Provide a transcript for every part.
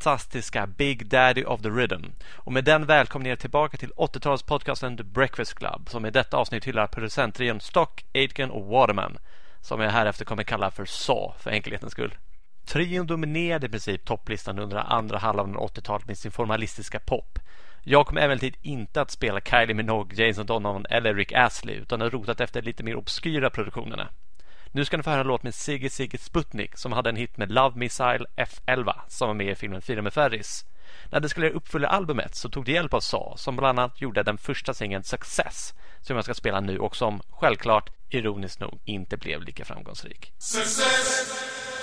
fantastiska Big Daddy of the Rhythm. Och med den välkomnar jag er tillbaka till 80-talspodcasten The Breakfast Club som i detta avsnitt hyllar producentrion Stock, Aitken och Waterman som jag härefter kommer kalla för Saw, för enkelhetens skull. Trion dominerade i princip topplistan under andra halvan av 80-talet med sin formalistiska pop. Jag kommer emellertid inte att spela Kylie Minogue, Jason Donovan eller Rick Astley utan har rotat efter lite mer obskyra produktionerna. Nu ska ni få höra en låt med Sigge Sigge Sputnik som hade en hit med Love Missile F11 som var med i filmen Fira med Ferris. När de skulle uppfylla albumet så tog de hjälp av Saw som bland annat gjorde den första singeln Success som jag ska spela nu och som självklart, ironiskt nog, inte blev lika framgångsrik. Success!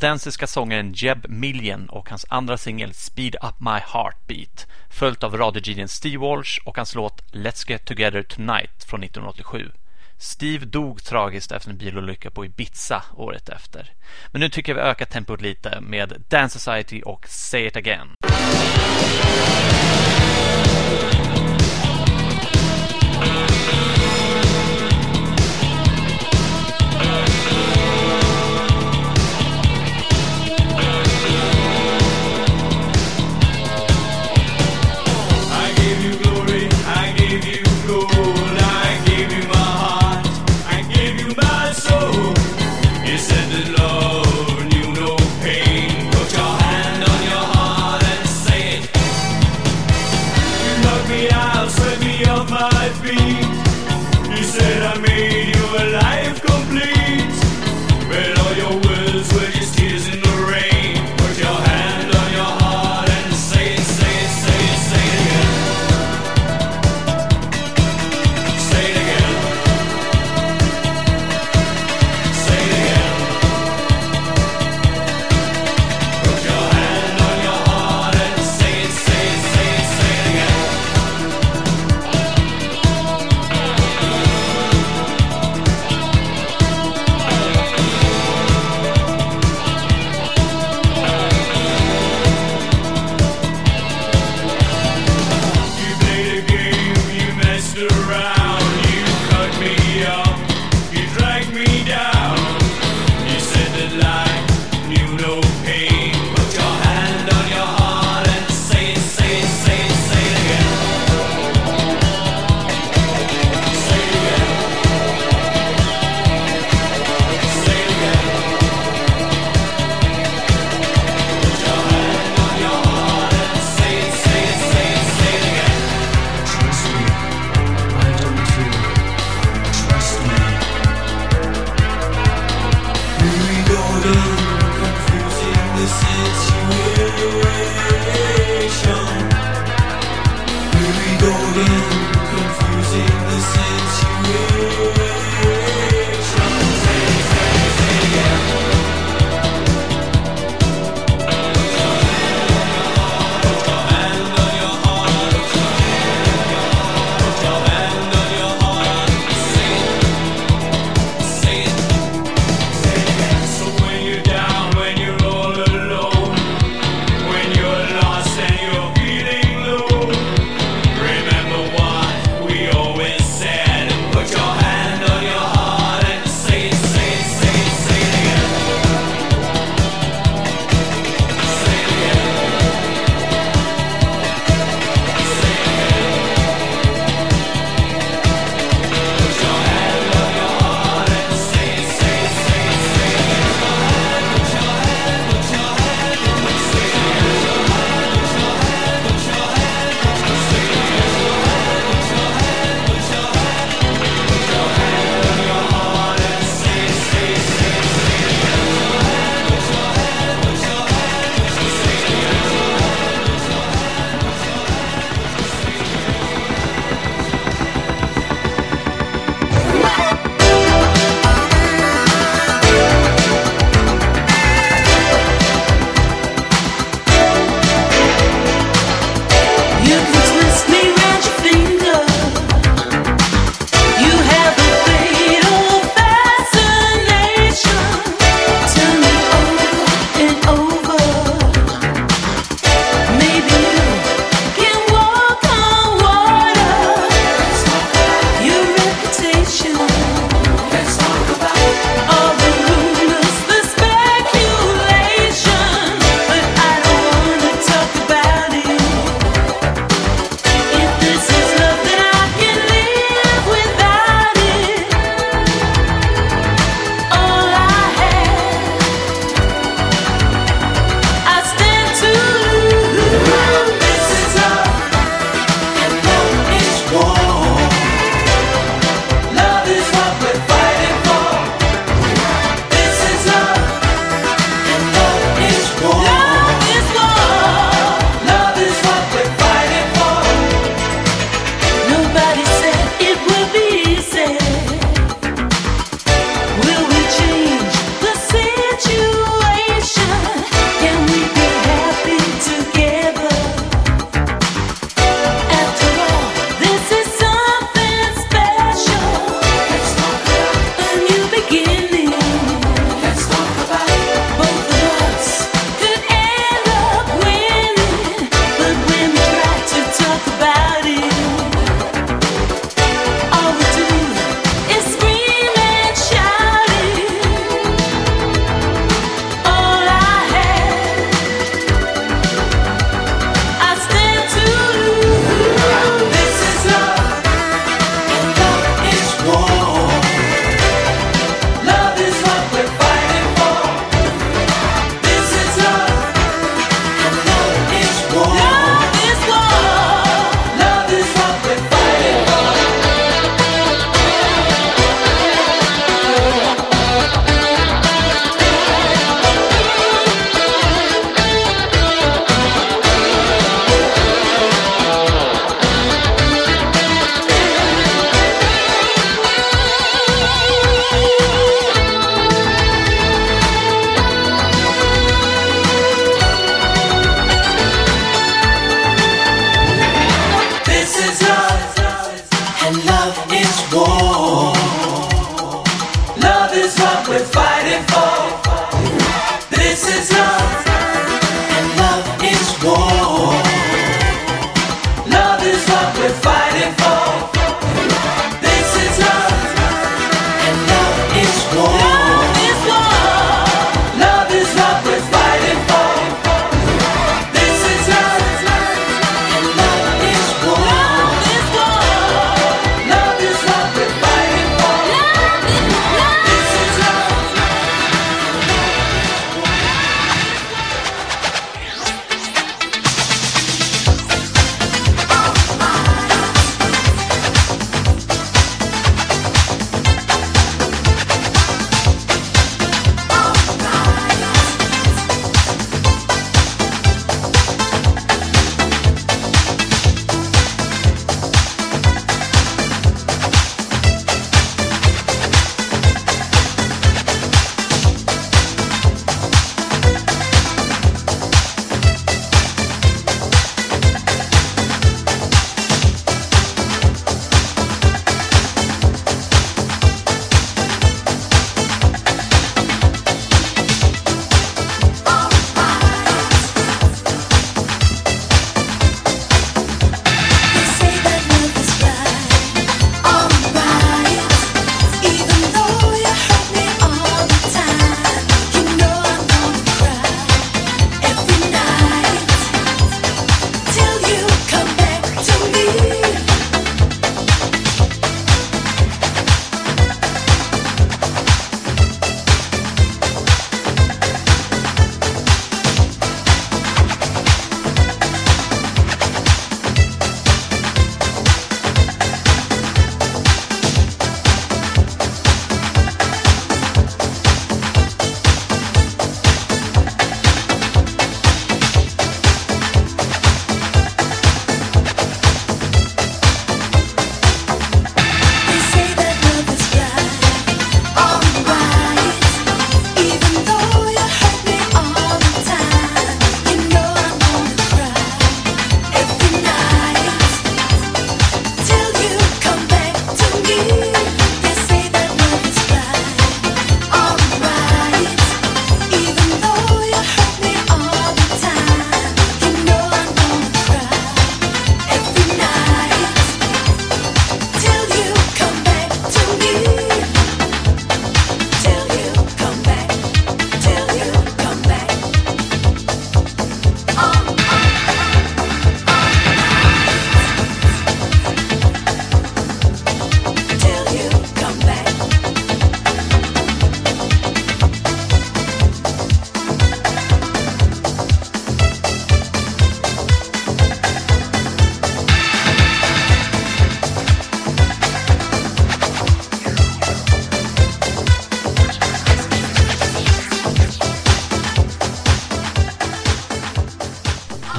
kanadensiska sångaren Jeb Million och hans andra singel Speed Up My Heartbeat följt av radiogenien Steve Walsh och hans låt Let's Get Together Tonight från 1987. Steve dog tragiskt efter en bilolycka på Ibiza året efter. Men nu tycker jag vi ökar tempot lite med Dance Society och Say It Again.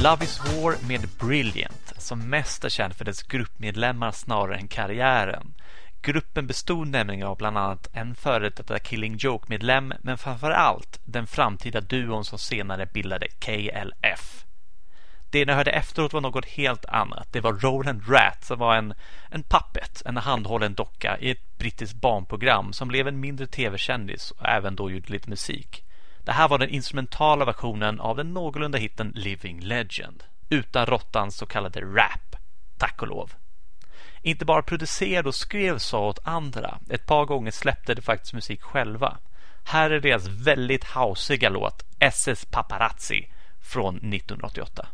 Love is War med Brilliant, som mest är känd för dess gruppmedlemmar snarare än karriären. Gruppen bestod nämligen av bland annat en före detta Killing Joke-medlem, men framför allt den framtida duon som senare bildade KLF. Det ni hörde efteråt var något helt annat. Det var Roland Rat som var en, en puppet, en handhållen docka i ett brittiskt barnprogram som blev en mindre tv-kändis och även då gjorde lite musik. Det här var den instrumentala versionen av den någorlunda hitten Living Legend utan råttans så kallade rap, tack och lov. Inte bara producerade och skrev så åt andra, ett par gånger släppte de faktiskt musik själva. Här är deras väldigt hausiga låt SS Paparazzi från 1988.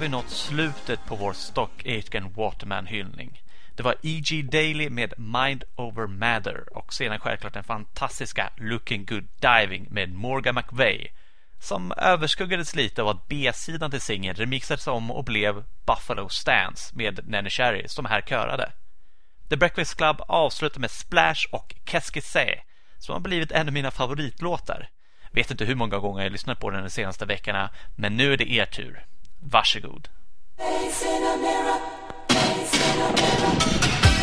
Vi nått slutet på vår Stock Aitken Waterman-hyllning. Det var E.G. Daily med Mind Over Matter och sedan självklart den fantastiska Looking Good Diving med Morgan McVeigh som överskuggades lite av att B-sidan till singeln remixades om och blev Buffalo Stance med Nanny Cherry som här körade. The Breakfast Club avslutar med Splash och Keskise som har blivit en av mina favoritlåtar. Vet inte hur många gånger jag lyssnat på den de senaste veckorna, men nu är det er tur. Varsågod. Face in a mirror, face in a mirror.